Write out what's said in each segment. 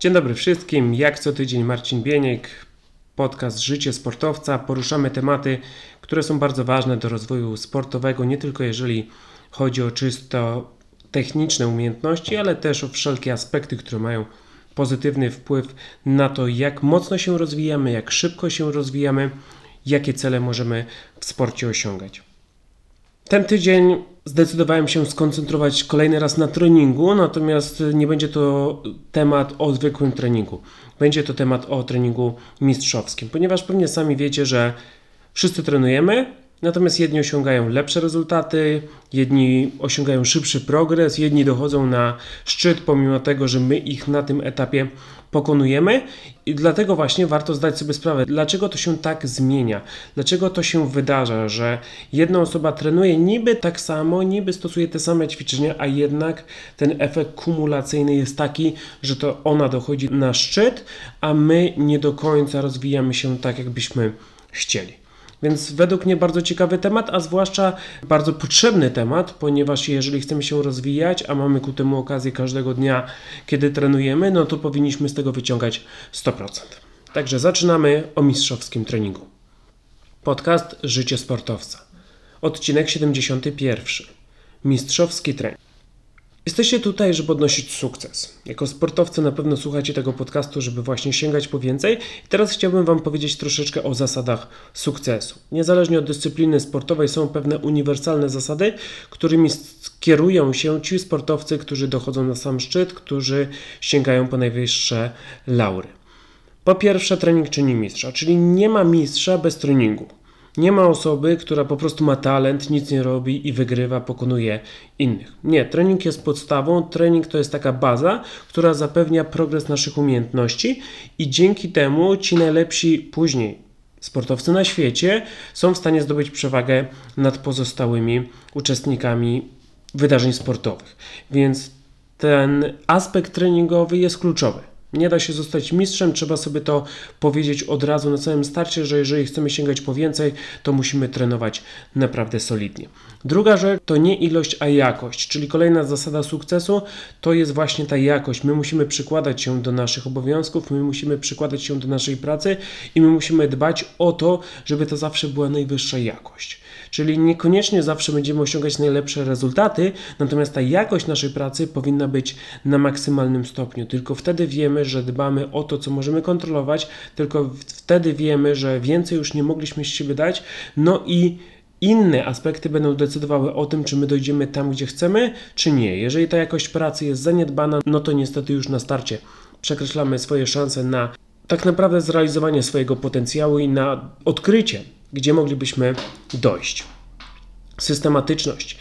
Dzień dobry wszystkim. Jak co tydzień Marcin Bieniek, podcast Życie Sportowca. Poruszamy tematy, które są bardzo ważne do rozwoju sportowego, nie tylko jeżeli chodzi o czysto techniczne umiejętności, ale też o wszelkie aspekty, które mają pozytywny wpływ na to, jak mocno się rozwijamy, jak szybko się rozwijamy, jakie cele możemy w sporcie osiągać. Ten tydzień zdecydowałem się skoncentrować kolejny raz na treningu, natomiast nie będzie to temat o zwykłym treningu. Będzie to temat o treningu mistrzowskim, ponieważ pewnie sami wiecie, że wszyscy trenujemy, Natomiast jedni osiągają lepsze rezultaty, jedni osiągają szybszy progres, jedni dochodzą na szczyt, pomimo tego, że my ich na tym etapie pokonujemy. I dlatego właśnie warto zdać sobie sprawę, dlaczego to się tak zmienia, dlaczego to się wydarza, że jedna osoba trenuje niby tak samo, niby stosuje te same ćwiczenia, a jednak ten efekt kumulacyjny jest taki, że to ona dochodzi na szczyt, a my nie do końca rozwijamy się tak, jakbyśmy chcieli. Więc według mnie bardzo ciekawy temat, a zwłaszcza bardzo potrzebny temat, ponieważ jeżeli chcemy się rozwijać, a mamy ku temu okazję każdego dnia, kiedy trenujemy, no to powinniśmy z tego wyciągać 100%. Także zaczynamy o mistrzowskim treningu. Podcast Życie Sportowca. Odcinek 71. Mistrzowski trening. Jesteście tutaj, żeby odnosić sukces. Jako sportowcy na pewno słuchacie tego podcastu, żeby właśnie sięgać po więcej. I teraz chciałbym Wam powiedzieć troszeczkę o zasadach sukcesu. Niezależnie od dyscypliny sportowej są pewne uniwersalne zasady, którymi kierują się ci sportowcy, którzy dochodzą na sam szczyt, którzy sięgają po najwyższe laury. Po pierwsze, trening czyni mistrza, czyli nie ma mistrza bez treningu. Nie ma osoby, która po prostu ma talent, nic nie robi i wygrywa, pokonuje innych. Nie, trening jest podstawą, trening to jest taka baza, która zapewnia progres naszych umiejętności i dzięki temu ci najlepsi później sportowcy na świecie są w stanie zdobyć przewagę nad pozostałymi uczestnikami wydarzeń sportowych. Więc ten aspekt treningowy jest kluczowy. Nie da się zostać mistrzem, trzeba sobie to powiedzieć od razu na całym starcie, że jeżeli chcemy sięgać po więcej, to musimy trenować naprawdę solidnie. Druga rzecz to nie ilość, a jakość, czyli kolejna zasada sukcesu to jest właśnie ta jakość. My musimy przykładać się do naszych obowiązków, my musimy przykładać się do naszej pracy i my musimy dbać o to, żeby to zawsze była najwyższa jakość. Czyli niekoniecznie zawsze będziemy osiągać najlepsze rezultaty, natomiast ta jakość naszej pracy powinna być na maksymalnym stopniu. Tylko wtedy wiemy, że dbamy o to, co możemy kontrolować, tylko wtedy wiemy, że więcej już nie mogliśmy z siebie dać. No i inne aspekty będą decydowały o tym, czy my dojdziemy tam, gdzie chcemy, czy nie. Jeżeli ta jakość pracy jest zaniedbana, no to niestety już na starcie przekreślamy swoje szanse na tak naprawdę zrealizowanie swojego potencjału i na odkrycie gdzie moglibyśmy dojść. Systematyczność.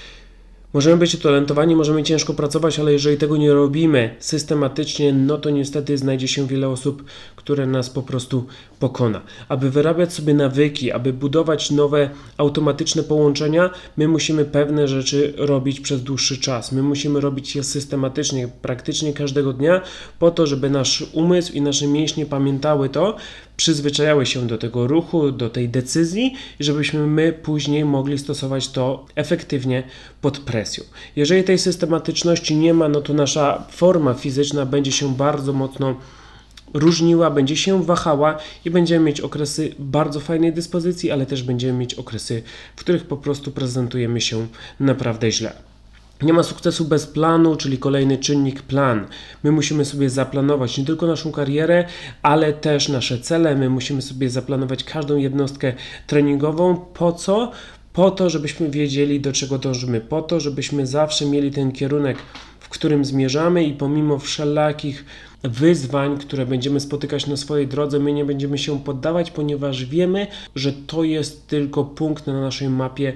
Możemy być utalentowani, możemy ciężko pracować, ale jeżeli tego nie robimy systematycznie, no to niestety znajdzie się wiele osób, które nas po prostu pokona. Aby wyrabiać sobie nawyki, aby budować nowe automatyczne połączenia, my musimy pewne rzeczy robić przez dłuższy czas. My musimy robić je systematycznie, praktycznie każdego dnia, po to, żeby nasz umysł i nasze mięśnie pamiętały to, przyzwyczajały się do tego ruchu, do tej decyzji żebyśmy my później mogli stosować to efektywnie pod presją. Jeżeli tej systematyczności nie ma, no to nasza forma fizyczna będzie się bardzo mocno różniła, będzie się wahała i będziemy mieć okresy bardzo fajnej dyspozycji, ale też będziemy mieć okresy, w których po prostu prezentujemy się naprawdę źle. Nie ma sukcesu bez planu, czyli kolejny czynnik plan. My musimy sobie zaplanować nie tylko naszą karierę, ale też nasze cele. My musimy sobie zaplanować każdą jednostkę treningową. Po co? Po to, żebyśmy wiedzieli, do czego dążymy, po to, żebyśmy zawsze mieli ten kierunek, w którym zmierzamy i pomimo wszelakich wyzwań, które będziemy spotykać na swojej drodze, my nie będziemy się poddawać, ponieważ wiemy, że to jest tylko punkt na naszej mapie,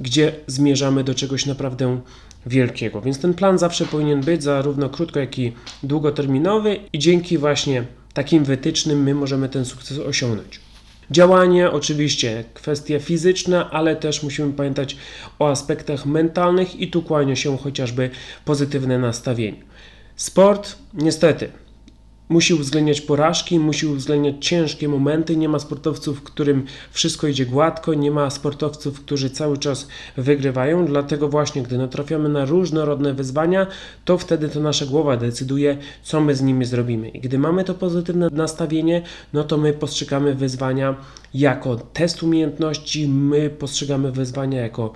gdzie zmierzamy do czegoś naprawdę wielkiego. Więc ten plan zawsze powinien być zarówno krótko, jak i długoterminowy i dzięki właśnie takim wytycznym my możemy ten sukces osiągnąć. Działanie, oczywiście kwestia fizyczna, ale też musimy pamiętać o aspektach mentalnych i tu kłania się chociażby pozytywne nastawienie. Sport, niestety, musi uwzględniać porażki, musi uwzględniać ciężkie momenty. Nie ma sportowców, którym wszystko idzie gładko, nie ma sportowców, którzy cały czas wygrywają. Dlatego właśnie, gdy natrafiamy na różnorodne wyzwania, to wtedy to nasza głowa decyduje, co my z nimi zrobimy. I gdy mamy to pozytywne nastawienie, no to my postrzegamy wyzwania jako test umiejętności, my postrzegamy wyzwania jako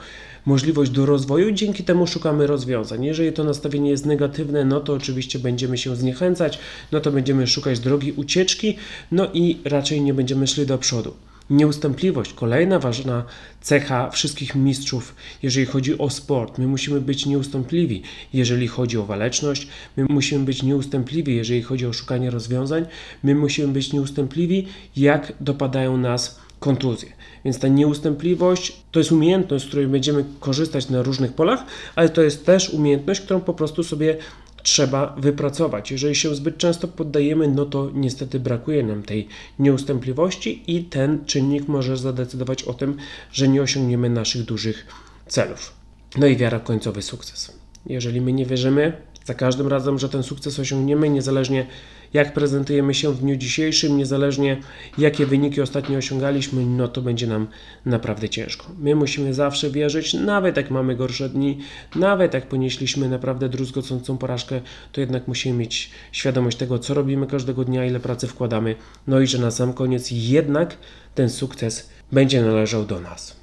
możliwość do rozwoju, dzięki temu szukamy rozwiązań. Jeżeli to nastawienie jest negatywne, no to oczywiście będziemy się zniechęcać, no to będziemy szukać drogi ucieczki, no i raczej nie będziemy szli do przodu. Nieustępliwość, kolejna ważna cecha wszystkich mistrzów, jeżeli chodzi o sport. My musimy być nieustępliwi, jeżeli chodzi o waleczność, my musimy być nieustępliwi, jeżeli chodzi o szukanie rozwiązań, my musimy być nieustępliwi, jak dopadają nas kontuzje. Więc ta nieustępliwość to jest umiejętność, z której będziemy korzystać na różnych polach, ale to jest też umiejętność, którą po prostu sobie trzeba wypracować. Jeżeli się zbyt często poddajemy, no to niestety brakuje nam tej nieustępliwości i ten czynnik może zadecydować o tym, że nie osiągniemy naszych dużych celów. No i wiara w końcowy sukces. Jeżeli my nie wierzymy za każdym razem, że ten sukces osiągniemy, niezależnie jak prezentujemy się w dniu dzisiejszym, niezależnie jakie wyniki ostatnio osiągaliśmy, no to będzie nam naprawdę ciężko. My musimy zawsze wierzyć, nawet jak mamy gorsze dni, nawet jak ponieśliśmy naprawdę druzgocącą porażkę, to jednak musimy mieć świadomość tego, co robimy każdego dnia, ile pracy wkładamy, no i że na sam koniec jednak ten sukces będzie należał do nas.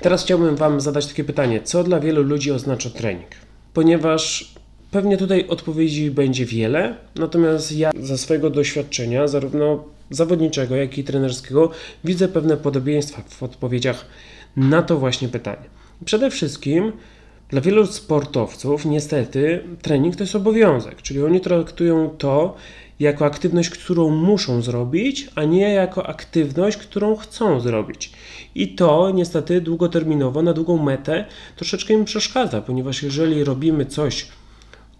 Teraz chciałbym Wam zadać takie pytanie: co dla wielu ludzi oznacza trening? Ponieważ Pewnie tutaj odpowiedzi będzie wiele, natomiast ja ze swojego doświadczenia, zarówno zawodniczego, jak i trenerskiego, widzę pewne podobieństwa w odpowiedziach na to właśnie pytanie. Przede wszystkim dla wielu sportowców niestety trening to jest obowiązek, czyli oni traktują to jako aktywność, którą muszą zrobić, a nie jako aktywność, którą chcą zrobić. I to niestety długoterminowo, na długą metę troszeczkę im przeszkadza, ponieważ jeżeli robimy coś,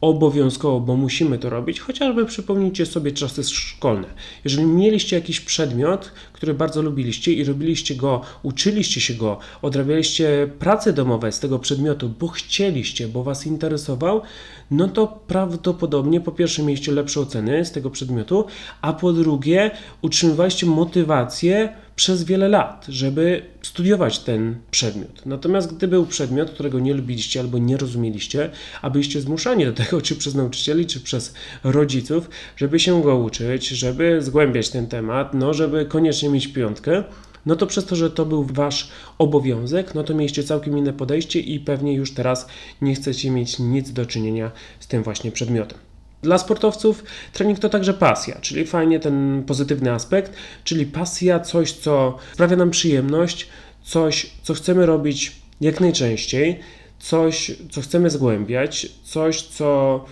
obowiązkowo, bo musimy to robić, chociażby przypomnijcie sobie czasy szkolne. Jeżeli mieliście jakiś przedmiot, który bardzo lubiliście i robiliście go, uczyliście się go, odrabialiście prace domowe z tego przedmiotu, bo chcieliście, bo Was interesował, no to prawdopodobnie po pierwsze mieliście lepsze oceny z tego przedmiotu, a po drugie utrzymywaliście motywację przez wiele lat, żeby studiować ten przedmiot. Natomiast gdy był przedmiot, którego nie lubiliście albo nie rozumieliście, a byliście zmuszani do tego, czy przez nauczycieli, czy przez rodziców, żeby się go uczyć, żeby zgłębiać ten temat, no żeby koniecznie mieć piątkę, no to przez to, że to był wasz obowiązek, no to mieliście całkiem inne podejście i pewnie już teraz nie chcecie mieć nic do czynienia z tym właśnie przedmiotem. Dla sportowców trening to także pasja, czyli fajnie ten pozytywny aspekt, czyli pasja, coś, co sprawia nam przyjemność, coś, co chcemy robić jak najczęściej, coś, co chcemy zgłębiać, coś, co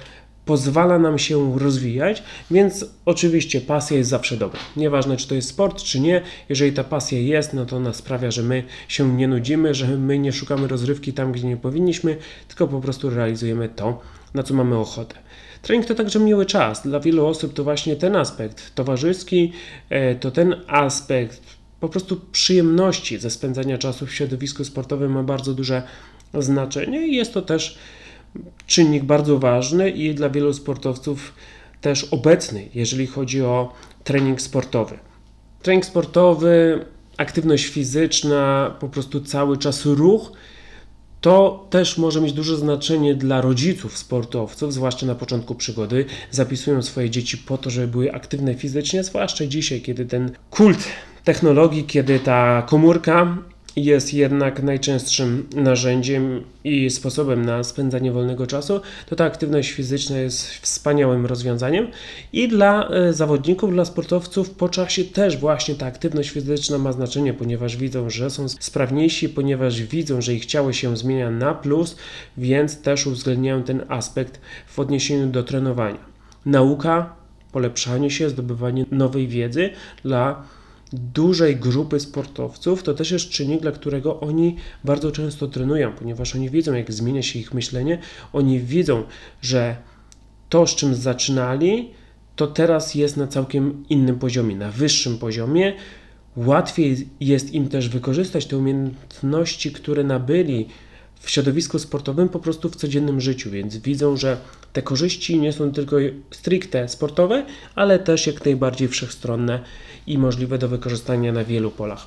pozwala nam się rozwijać, więc oczywiście pasja jest zawsze dobra. Nieważne, czy to jest sport, czy nie, jeżeli ta pasja jest, no to ona sprawia, że my się nie nudzimy, że my nie szukamy rozrywki tam, gdzie nie powinniśmy, tylko po prostu realizujemy to, na co mamy ochotę. Trening to także miły czas. Dla wielu osób to właśnie ten aspekt towarzyski, e, to ten aspekt po prostu przyjemności ze spędzania czasu w środowisku sportowym ma bardzo duże znaczenie i jest to też czynnik bardzo ważny i dla wielu sportowców też obecny, jeżeli chodzi o trening sportowy. Trening sportowy, aktywność fizyczna, po prostu cały czas ruch to też może mieć duże znaczenie dla rodziców sportowców, zwłaszcza na początku przygody. Zapisują swoje dzieci po to, żeby były aktywne fizycznie, zwłaszcza dzisiaj, kiedy ten kult technologii, kiedy ta komórka jest jednak najczęstszym narzędziem i sposobem na spędzanie wolnego czasu, to ta aktywność fizyczna jest wspaniałym rozwiązaniem i dla e, zawodników, dla sportowców po czasie też właśnie ta aktywność fizyczna ma znaczenie, ponieważ widzą, że są sprawniejsi, ponieważ widzą, że ich ciało się zmienia na plus, więc też uwzględniają ten aspekt w odniesieniu do trenowania. Nauka, polepszanie się, zdobywanie nowej wiedzy dla dużej grupy sportowców, to też jest czynnik, dla którego oni bardzo często trenują, ponieważ oni wiedzą, jak zmienia się ich myślenie, oni widzą, że to, z czym zaczynali, to teraz jest na całkiem innym poziomie, na wyższym poziomie. Łatwiej jest im też wykorzystać te umiejętności, które nabyli w środowisku sportowym, po prostu w codziennym życiu, więc widzą, że te korzyści nie są tylko stricte sportowe, ale też jak najbardziej wszechstronne i możliwe do wykorzystania na wielu polach.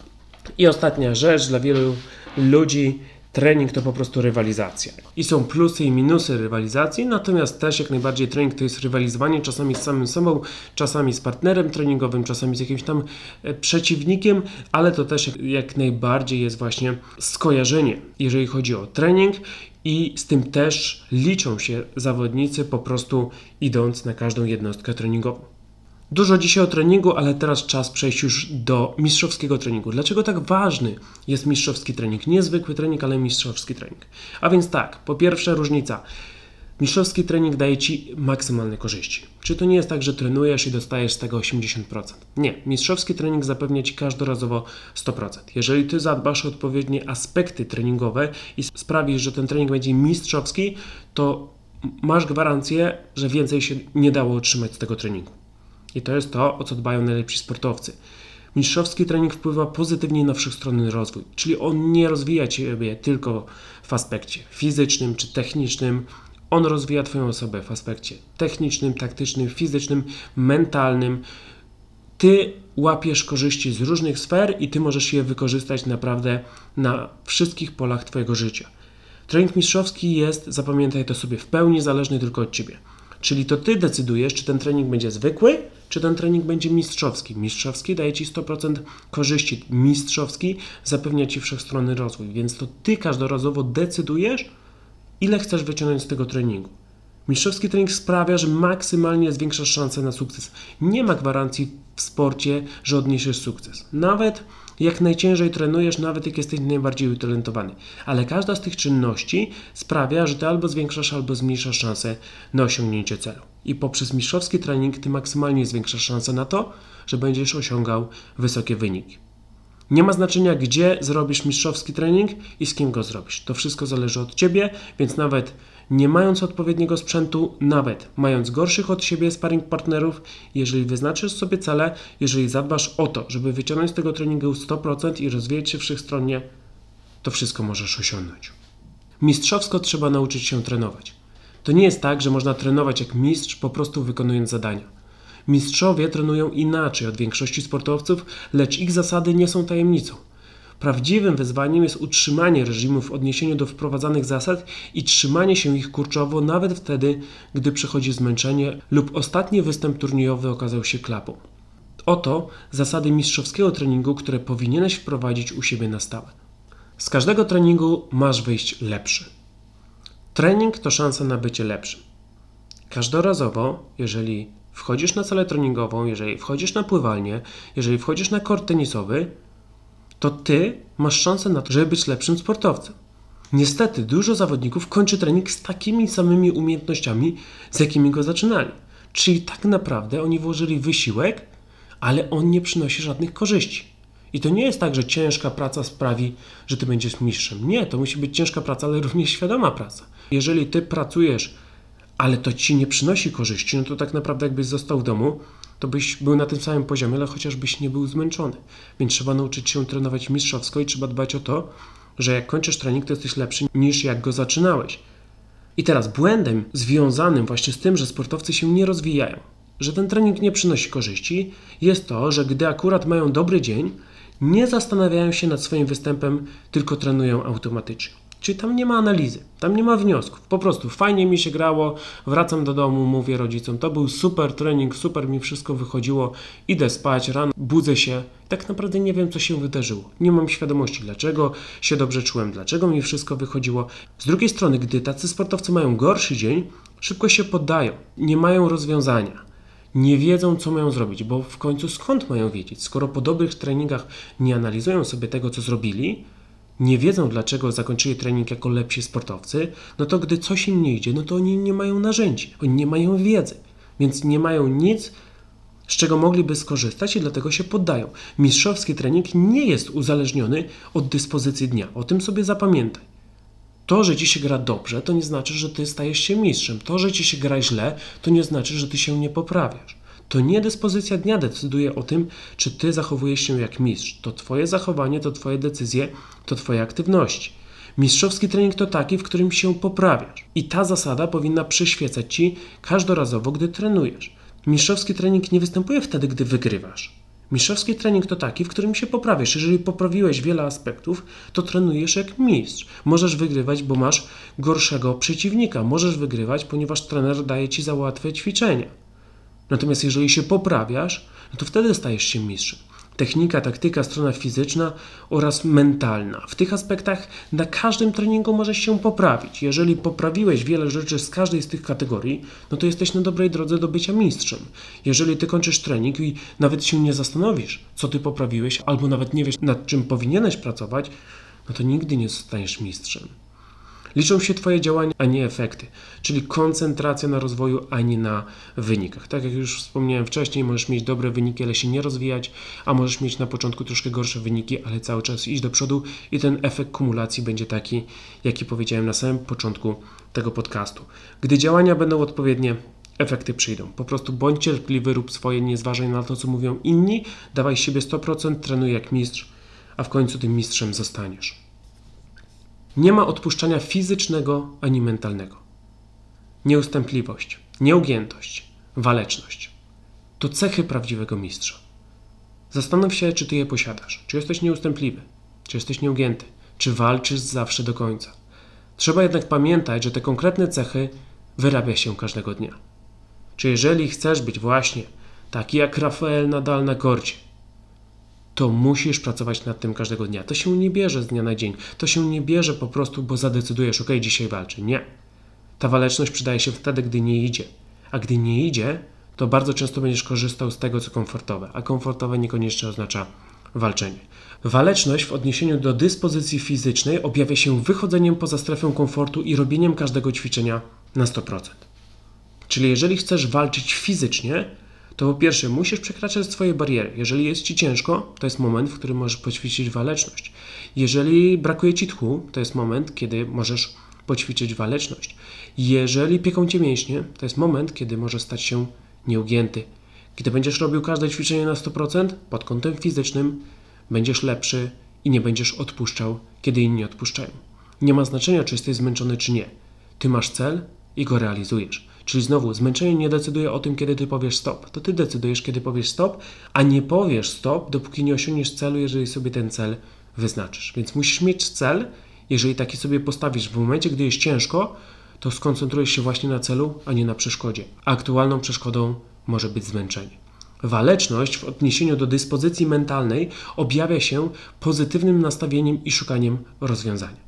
I ostatnia rzecz dla wielu ludzi trening to po prostu rywalizacja. I są plusy i minusy rywalizacji, natomiast też jak najbardziej trening to jest rywalizowanie czasami z samym sobą, czasami z partnerem treningowym, czasami z jakimś tam e, przeciwnikiem, ale to też jak, jak najbardziej jest właśnie skojarzenie, jeżeli chodzi o trening i z tym też liczą się zawodnicy po prostu idąc na każdą jednostkę treningową. Dużo dzisiaj o treningu, ale teraz czas przejść już do mistrzowskiego treningu. Dlaczego tak ważny jest mistrzowski trening? Niezwykły trening, ale mistrzowski trening. A więc tak, po pierwsze różnica. Mistrzowski trening daje Ci maksymalne korzyści. Czy to nie jest tak, że trenujesz i dostajesz z tego 80%? Nie. Mistrzowski trening zapewnia Ci każdorazowo 100%. Jeżeli Ty zadbasz o odpowiednie aspekty treningowe i sprawisz, że ten trening będzie mistrzowski, to masz gwarancję, że więcej się nie dało otrzymać z tego treningu. I to jest to, o co dbają najlepsi sportowcy. Mistrzowski trening wpływa pozytywnie na wszechstronny rozwój, czyli on nie rozwija Ciebie tylko w aspekcie fizycznym czy technicznym, on rozwija Twoją osobę w aspekcie technicznym, taktycznym, fizycznym, mentalnym. Ty łapiesz korzyści z różnych sfer i Ty możesz je wykorzystać naprawdę na wszystkich polach Twojego życia. Trening mistrzowski jest, zapamiętaj to sobie, w pełni zależny tylko od Ciebie. Czyli to Ty decydujesz, czy ten trening będzie zwykły, czy ten trening będzie mistrzowski. Mistrzowski daje Ci 100% korzyści. Mistrzowski zapewnia Ci wszechstronny rozwój, więc to Ty każdorazowo decydujesz, ile chcesz wyciągnąć z tego treningu. Mistrzowski trening sprawia, że maksymalnie zwiększasz szanse na sukces. Nie ma gwarancji w sporcie, że odniesiesz sukces. Nawet jak najciężej trenujesz, nawet jak jesteś najbardziej utalentowany. Ale każda z tych czynności sprawia, że ty albo zwiększasz, albo zmniejszasz szanse na osiągnięcie celu. I poprzez mistrzowski trening ty maksymalnie zwiększasz szanse na to, że będziesz osiągał wysokie wyniki. Nie ma znaczenia, gdzie zrobisz mistrzowski trening i z kim go zrobisz. To wszystko zależy od ciebie, więc nawet nie mając odpowiedniego sprzętu, nawet mając gorszych od siebie sparring partnerów, jeżeli wyznaczysz sobie cele, jeżeli zadbasz o to, żeby wyciągnąć z tego treningu 100% i rozwijać się wszechstronnie, to wszystko możesz osiągnąć. Mistrzowsko trzeba nauczyć się trenować. To nie jest tak, że można trenować jak mistrz po prostu wykonując zadania. Mistrzowie trenują inaczej od większości sportowców, lecz ich zasady nie są tajemnicą. Prawdziwym wyzwaniem jest utrzymanie reżimu w odniesieniu do wprowadzanych zasad i trzymanie się ich kurczowo nawet wtedy, gdy przychodzi zmęczenie lub ostatni występ turniejowy okazał się klapą. Oto zasady mistrzowskiego treningu, które powinieneś wprowadzić u siebie na stałe. Z każdego treningu masz wyjść lepszy. Trening to szansa na bycie lepszym. Każdorazowo, jeżeli wchodzisz na salę treningową, jeżeli wchodzisz na pływalnię, jeżeli wchodzisz na kort tenisowy, to ty masz szansę na to, żeby być lepszym sportowcem. Niestety, dużo zawodników kończy trening z takimi samymi umiejętnościami, z jakimi go zaczynali. Czyli tak naprawdę oni włożyli wysiłek, ale on nie przynosi żadnych korzyści. I to nie jest tak, że ciężka praca sprawi, że ty będziesz mistrzem. Nie, to musi być ciężka praca, ale również świadoma praca. Jeżeli ty pracujesz, ale to ci nie przynosi korzyści, no to tak naprawdę jakbyś został w domu, to byś był na tym samym poziomie, ale chociażbyś nie był zmęczony. Więc trzeba nauczyć się trenować mistrzowsko i trzeba dbać o to, że jak kończysz trening, to jesteś lepszy niż jak go zaczynałeś. I teraz błędem związanym właśnie z tym, że sportowcy się nie rozwijają, że ten trening nie przynosi korzyści, jest to, że gdy akurat mają dobry dzień, nie zastanawiają się nad swoim występem, tylko trenują automatycznie. Czyli tam nie ma analizy, tam nie ma wniosków. Po prostu fajnie mi się grało, wracam do domu, mówię rodzicom, to był super trening, super mi wszystko wychodziło, idę spać, rano budzę się. Tak naprawdę nie wiem, co się wydarzyło. Nie mam świadomości, dlaczego się dobrze czułem, dlaczego mi wszystko wychodziło. Z drugiej strony, gdy tacy sportowcy mają gorszy dzień, szybko się poddają, nie mają rozwiązania nie wiedzą, co mają zrobić, bo w końcu skąd mają wiedzieć? Skoro po dobrych treningach nie analizują sobie tego, co zrobili, nie wiedzą, dlaczego zakończyli trening jako lepsi sportowcy, no to gdy coś im nie idzie, no to oni nie mają narzędzi, oni nie mają wiedzy, więc nie mają nic, z czego mogliby skorzystać i dlatego się poddają. Mistrzowski trening nie jest uzależniony od dyspozycji dnia. O tym sobie zapamiętaj. To, że ci się gra dobrze, to nie znaczy, że ty stajesz się mistrzem. To, że ci się gra źle, to nie znaczy, że ty się nie poprawiasz. To nie dyspozycja dnia decyduje o tym, czy ty zachowujesz się jak mistrz. To twoje zachowanie, to twoje decyzje, to twoje aktywności. Mistrzowski trening to taki, w którym się poprawiasz. I ta zasada powinna przyświecać ci każdorazowo, gdy trenujesz. Mistrzowski trening nie występuje wtedy, gdy wygrywasz. Mistrzowski trening to taki, w którym się poprawiasz. Jeżeli poprawiłeś wiele aspektów, to trenujesz jak mistrz. Możesz wygrywać, bo masz gorszego przeciwnika. Możesz wygrywać, ponieważ trener daje ci za łatwe ćwiczenia. Natomiast jeżeli się poprawiasz, no to wtedy stajesz się mistrzem technika, taktyka, strona fizyczna oraz mentalna. W tych aspektach na każdym treningu możesz się poprawić. Jeżeli poprawiłeś wiele rzeczy z każdej z tych kategorii, no to jesteś na dobrej drodze do bycia mistrzem. Jeżeli ty kończysz trening i nawet się nie zastanowisz, co ty poprawiłeś, albo nawet nie wiesz, nad czym powinieneś pracować, no to nigdy nie zostaniesz mistrzem. Liczą się Twoje działania, a nie efekty, czyli koncentracja na rozwoju, a nie na wynikach. Tak jak już wspomniałem wcześniej, możesz mieć dobre wyniki, ale się nie rozwijać, a możesz mieć na początku troszkę gorsze wyniki, ale cały czas iść do przodu i ten efekt kumulacji będzie taki, jaki powiedziałem na samym początku tego podcastu. Gdy działania będą odpowiednie, efekty przyjdą. Po prostu bądź cierpliwy, rób swoje, nie zważaj na to, co mówią inni, dawaj siebie 100%, trenuj jak mistrz, a w końcu tym mistrzem zostaniesz. Nie ma odpuszczania fizycznego ani mentalnego. Nieustępliwość, nieugiętość, waleczność to cechy prawdziwego mistrza. Zastanów się, czy ty je posiadasz. Czy jesteś nieustępliwy, czy jesteś nieugięty, czy walczysz zawsze do końca. Trzeba jednak pamiętać, że te konkretne cechy wyrabia się każdego dnia. Czy jeżeli chcesz być właśnie taki jak Rafael Nadal na korcie, to musisz pracować nad tym każdego dnia. To się nie bierze z dnia na dzień. To się nie bierze po prostu, bo zadecydujesz, ok, dzisiaj walczy. Nie. Ta waleczność przydaje się wtedy, gdy nie idzie. A gdy nie idzie, to bardzo często będziesz korzystał z tego, co komfortowe, a komfortowe niekoniecznie oznacza walczenie. Waleczność w odniesieniu do dyspozycji fizycznej objawia się wychodzeniem poza strefę komfortu i robieniem każdego ćwiczenia na 100%. Czyli jeżeli chcesz walczyć fizycznie, to po pierwsze musisz przekraczać swoje bariery. Jeżeli jest ci ciężko, to jest moment, w którym możesz poćwiczyć waleczność. Jeżeli brakuje ci tchu, to jest moment, kiedy możesz poćwiczyć waleczność. Jeżeli pieką cię mięśnie, to jest moment, kiedy możesz stać się nieugięty. Kiedy będziesz robił każde ćwiczenie na 100%, pod kątem fizycznym będziesz lepszy i nie będziesz odpuszczał, kiedy inni odpuszczają. Nie ma znaczenia, czy jesteś zmęczony, czy nie. Ty masz cel i go realizujesz. Czyli znowu, zmęczenie nie decyduje o tym, kiedy ty powiesz stop. To ty decydujesz, kiedy powiesz stop, a nie powiesz stop, dopóki nie osiągniesz celu, jeżeli sobie ten cel wyznaczysz. Więc musisz mieć cel, jeżeli taki sobie postawisz w momencie, gdy jest ciężko, to skoncentrujesz się właśnie na celu, a nie na przeszkodzie. aktualną przeszkodą może być zmęczenie. Waleczność w odniesieniu do dyspozycji mentalnej objawia się pozytywnym nastawieniem i szukaniem rozwiązania.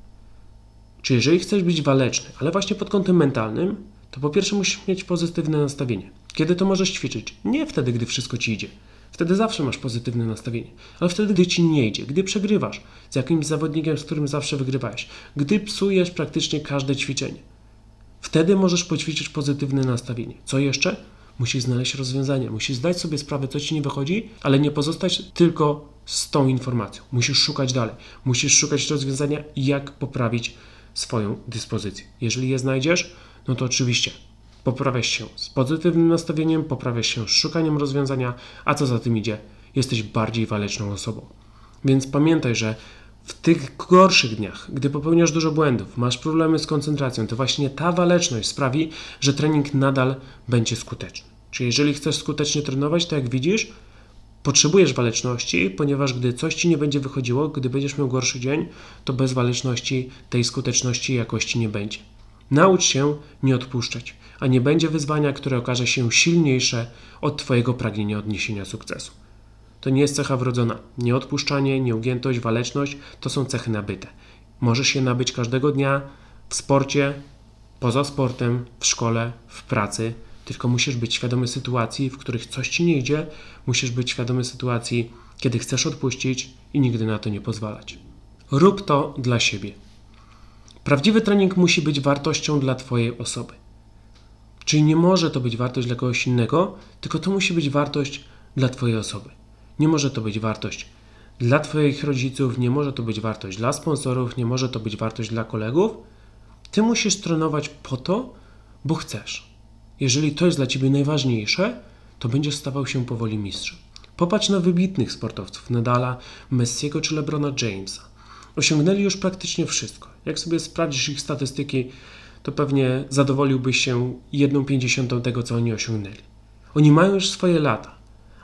Czy jeżeli chcesz być waleczny, ale właśnie pod kątem mentalnym, to po pierwsze musisz mieć pozytywne nastawienie. Kiedy to możesz ćwiczyć? Nie wtedy, gdy wszystko ci idzie. Wtedy zawsze masz pozytywne nastawienie, ale wtedy, gdy ci nie idzie, gdy przegrywasz z jakimś zawodnikiem, z którym zawsze wygrywałeś, gdy psujesz praktycznie każde ćwiczenie, wtedy możesz poćwiczyć pozytywne nastawienie. Co jeszcze? Musisz znaleźć rozwiązanie, musisz zdać sobie sprawę, co ci nie wychodzi, ale nie pozostać tylko z tą informacją. Musisz szukać dalej, musisz szukać rozwiązania, jak poprawić swoją dyspozycję. Jeżeli je znajdziesz, no to oczywiście poprawiasz się z pozytywnym nastawieniem, poprawiasz się z szukaniem rozwiązania, a co za tym idzie, jesteś bardziej waleczną osobą. Więc pamiętaj, że w tych gorszych dniach, gdy popełniasz dużo błędów, masz problemy z koncentracją, to właśnie ta waleczność sprawi, że trening nadal będzie skuteczny. Czyli jeżeli chcesz skutecznie trenować, to jak widzisz, potrzebujesz waleczności, ponieważ gdy coś ci nie będzie wychodziło, gdy będziesz miał gorszy dzień, to bez waleczności tej skuteczności i jakości nie będzie. Naucz się nie odpuszczać, a nie będzie wyzwania, które okaże się silniejsze od Twojego pragnienia odniesienia sukcesu. To nie jest cecha wrodzona. Nieodpuszczanie, nieugiętość, waleczność to są cechy nabyte. Możesz je nabyć każdego dnia w sporcie, poza sportem, w szkole, w pracy, tylko musisz być świadomy sytuacji, w których coś ci nie idzie, musisz być świadomy sytuacji, kiedy chcesz odpuścić i nigdy na to nie pozwalać. Rób to dla siebie. Prawdziwy trening musi być wartością dla Twojej osoby. Czyli nie może to być wartość dla kogoś innego, tylko to musi być wartość dla Twojej osoby. Nie może to być wartość dla Twoich rodziców, nie może to być wartość dla sponsorów, nie może to być wartość dla kolegów. Ty musisz trenować po to, bo chcesz. Jeżeli to jest dla Ciebie najważniejsze, to będziesz stawał się powoli mistrzem. Popatrz na wybitnych sportowców Nadala, Messiego czy LeBrona Jamesa. Osiągnęli już praktycznie wszystko. Jak sobie sprawdzisz ich statystyki, to pewnie zadowoliłbyś się jedną pięćdziesiątą tego, co oni osiągnęli. Oni mają już swoje lata,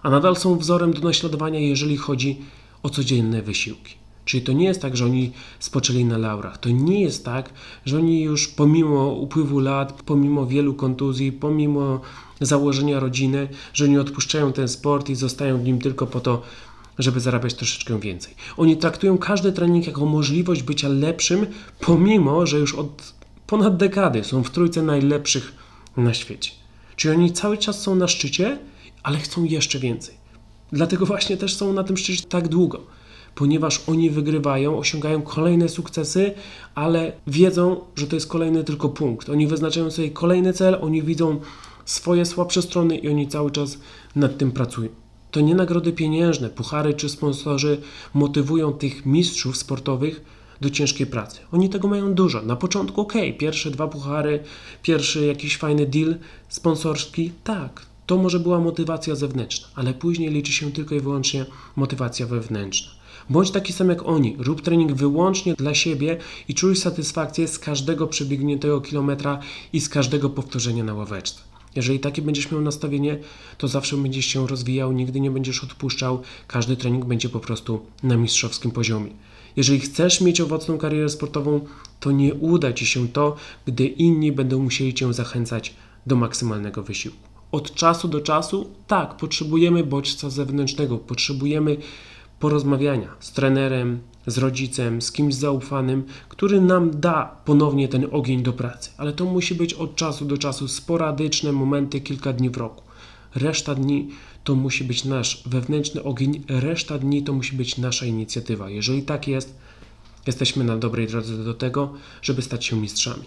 a nadal są wzorem do naśladowania, jeżeli chodzi o codzienne wysiłki. Czyli to nie jest tak, że oni spoczęli na laurach. To nie jest tak, że oni już pomimo upływu lat, pomimo wielu kontuzji, pomimo założenia rodziny, że nie odpuszczają ten sport i zostają w nim tylko po to, żeby zarabiać troszeczkę więcej. Oni traktują każdy trening jako możliwość bycia lepszym, pomimo, że już od ponad dekady są w trójce najlepszych na świecie. Czyli oni cały czas są na szczycie, ale chcą jeszcze więcej. Dlatego właśnie też są na tym szczycie tak długo, ponieważ oni wygrywają, osiągają kolejne sukcesy, ale wiedzą, że to jest kolejny tylko punkt. Oni wyznaczają sobie kolejny cel, oni widzą swoje słabsze strony i oni cały czas nad tym pracują. To nie nagrody pieniężne, puchary czy sponsorzy motywują tych mistrzów sportowych do ciężkiej pracy. Oni tego mają dużo. Na początku ok, pierwsze dwa puchary, pierwszy jakiś fajny deal sponsorski, tak, to może była motywacja zewnętrzna, ale później liczy się tylko i wyłącznie motywacja wewnętrzna. Bądź taki sam jak oni, rób trening wyłącznie dla siebie i czuj satysfakcję z każdego przebiegniętego kilometra i z każdego powtórzenia na ławeczce. Jeżeli takie będziesz miał nastawienie, to zawsze będziesz się rozwijał, nigdy nie będziesz odpuszczał, każdy trening będzie po prostu na mistrzowskim poziomie. Jeżeli chcesz mieć owocną karierę sportową, to nie uda ci się to, gdy inni będą musieli cię zachęcać do maksymalnego wysiłku. Od czasu do czasu, tak, potrzebujemy bodźca zewnętrznego, potrzebujemy porozmawiania z trenerem, z rodzicem, z kimś zaufanym, który nam da ponownie ten ogień do pracy. Ale to musi być od czasu do czasu sporadyczne momenty, kilka dni w roku. Reszta dni to musi być nasz wewnętrzny ogień, reszta dni to musi być nasza inicjatywa. Jeżeli tak jest, jesteśmy na dobrej drodze do tego, żeby stać się mistrzami.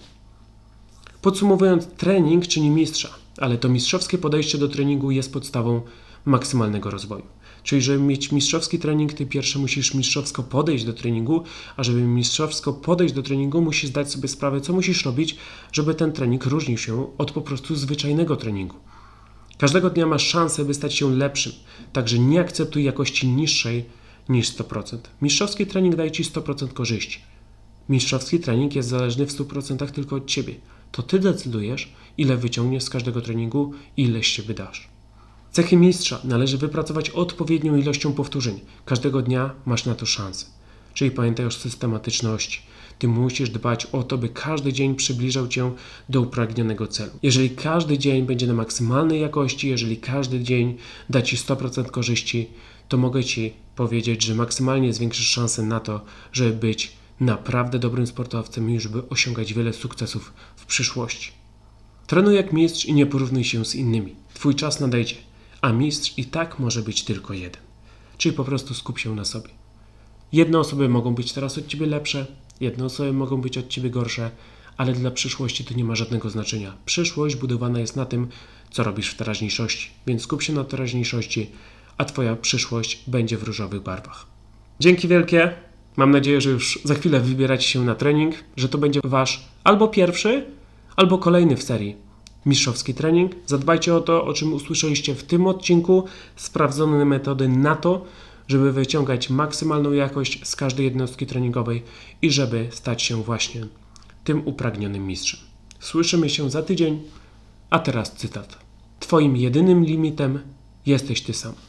Podsumowując, trening czyni mistrza, ale to mistrzowskie podejście do treningu jest podstawą maksymalnego rozwoju. Czyli, żeby mieć mistrzowski trening, ty pierwsze musisz mistrzowsko podejść do treningu, a żeby mistrzowsko podejść do treningu, musisz zdać sobie sprawę, co musisz robić, żeby ten trening różnił się od po prostu zwyczajnego treningu. Każdego dnia masz szansę, by stać się lepszym, także nie akceptuj jakości niższej niż 100%. Mistrzowski trening daje ci 100% korzyści. Mistrzowski trening jest zależny w 100% tylko od ciebie. To ty decydujesz, ile wyciągniesz z każdego treningu i ileś się wydasz. Cechy mistrza należy wypracować odpowiednią ilością powtórzeń. Każdego dnia masz na to szansę. Czyli pamiętaj o systematyczności. Ty musisz dbać o to, by każdy dzień przybliżał cię do upragnionego celu. Jeżeli każdy dzień będzie na maksymalnej jakości, jeżeli każdy dzień da ci 100% korzyści, to mogę ci powiedzieć, że maksymalnie zwiększysz szansę na to, żeby być naprawdę dobrym sportowcem i żeby osiągać wiele sukcesów w przyszłości. Trenuj jak mistrz i nie porównuj się z innymi. Twój czas nadejdzie, a mistrz i tak może być tylko jeden. Czyli po prostu skup się na sobie. Jedne osoby mogą być teraz od ciebie lepsze, jedne osoby mogą być od ciebie gorsze, ale dla przyszłości to nie ma żadnego znaczenia. Przyszłość budowana jest na tym, co robisz w teraźniejszości, więc skup się na teraźniejszości, a twoja przyszłość będzie w różowych barwach. Dzięki wielkie. Mam nadzieję, że już za chwilę wybieracie się na trening, że to będzie wasz albo pierwszy, albo kolejny w serii mistrzowski trening. Zadbajcie o to, o czym usłyszeliście w tym odcinku. Sprawdzone metody na to, żeby wyciągać maksymalną jakość z każdej jednostki treningowej i żeby stać się właśnie tym upragnionym mistrzem. Słyszymy się za tydzień, a teraz cytat. Twoim jedynym limitem jesteś ty sam.